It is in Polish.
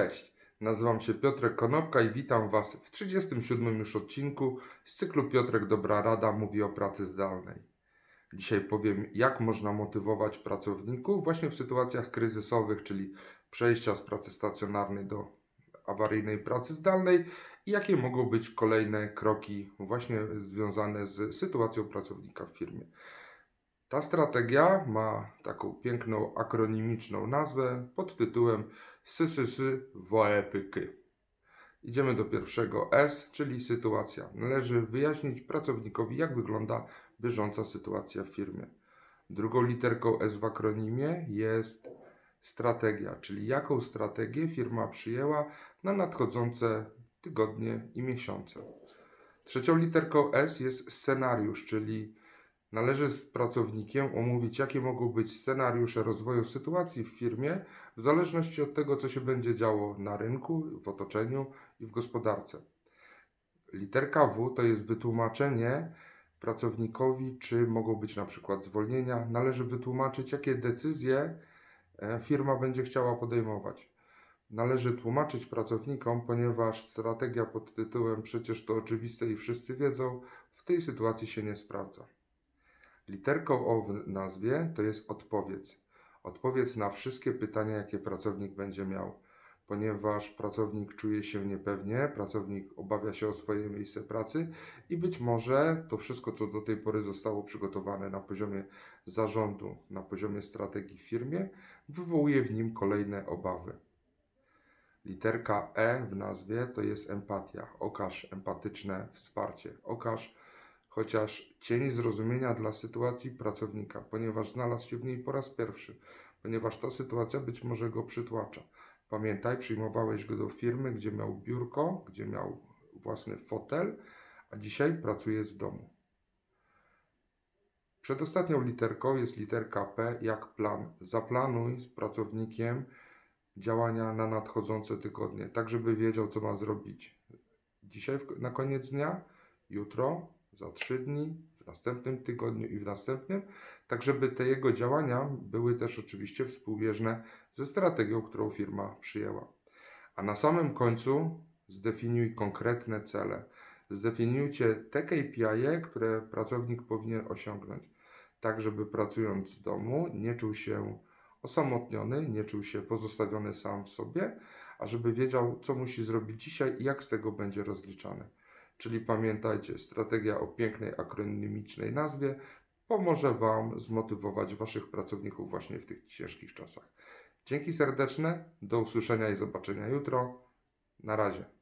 Cześć, nazywam się Piotrek Konopka i witam Was w 37 już odcinku z cyklu Piotrek Dobra Rada mówi o pracy zdalnej. Dzisiaj powiem, jak można motywować pracowników właśnie w sytuacjach kryzysowych, czyli przejścia z pracy stacjonarnej do awaryjnej pracy zdalnej i jakie mogą być kolejne kroki właśnie związane z sytuacją pracownika w firmie. Ta strategia ma taką piękną akronimiczną nazwę pod tytułem SYSYSY WOEPYKY. Idziemy do pierwszego S, czyli sytuacja. Należy wyjaśnić pracownikowi, jak wygląda bieżąca sytuacja w firmie. Drugą literką S w akronimie jest strategia, czyli jaką strategię firma przyjęła na nadchodzące tygodnie i miesiące. Trzecią literką S jest scenariusz, czyli Należy z pracownikiem omówić, jakie mogą być scenariusze rozwoju sytuacji w firmie, w zależności od tego, co się będzie działo na rynku, w otoczeniu i w gospodarce. Literka W to jest wytłumaczenie pracownikowi, czy mogą być na przykład zwolnienia. Należy wytłumaczyć, jakie decyzje e, firma będzie chciała podejmować. Należy tłumaczyć pracownikom, ponieważ strategia pod tytułem przecież to oczywiste i wszyscy wiedzą, w tej sytuacji się nie sprawdza. Literką O w nazwie to jest odpowiedz. Odpowiedz na wszystkie pytania, jakie pracownik będzie miał, ponieważ pracownik czuje się niepewnie, pracownik obawia się o swoje miejsce pracy i być może to wszystko, co do tej pory zostało przygotowane na poziomie zarządu, na poziomie strategii w firmie, wywołuje w nim kolejne obawy. Literka E w nazwie to jest empatia. Okaż empatyczne wsparcie. Okaż chociaż cień zrozumienia dla sytuacji pracownika, ponieważ znalazł się w niej po raz pierwszy, ponieważ ta sytuacja być może go przytłacza. Pamiętaj, przyjmowałeś go do firmy, gdzie miał biurko, gdzie miał własny fotel, a dzisiaj pracuje z domu. Przedostatnią literką jest literka P jak plan. Zaplanuj z pracownikiem działania na nadchodzące tygodnie, tak żeby wiedział, co ma zrobić. Dzisiaj na koniec dnia, jutro, za trzy dni, w następnym tygodniu i w następnym, tak żeby te jego działania były też oczywiście współbieżne ze strategią, którą firma przyjęła. A na samym końcu zdefiniuj konkretne cele. Zdefiniujcie te KPI, które pracownik powinien osiągnąć, tak żeby pracując z domu nie czuł się osamotniony, nie czuł się pozostawiony sam sobie, a żeby wiedział, co musi zrobić dzisiaj i jak z tego będzie rozliczany. Czyli pamiętajcie, strategia o pięknej akronimicznej nazwie pomoże Wam zmotywować Waszych pracowników właśnie w tych ciężkich czasach. Dzięki serdeczne, do usłyszenia i zobaczenia jutro. Na razie.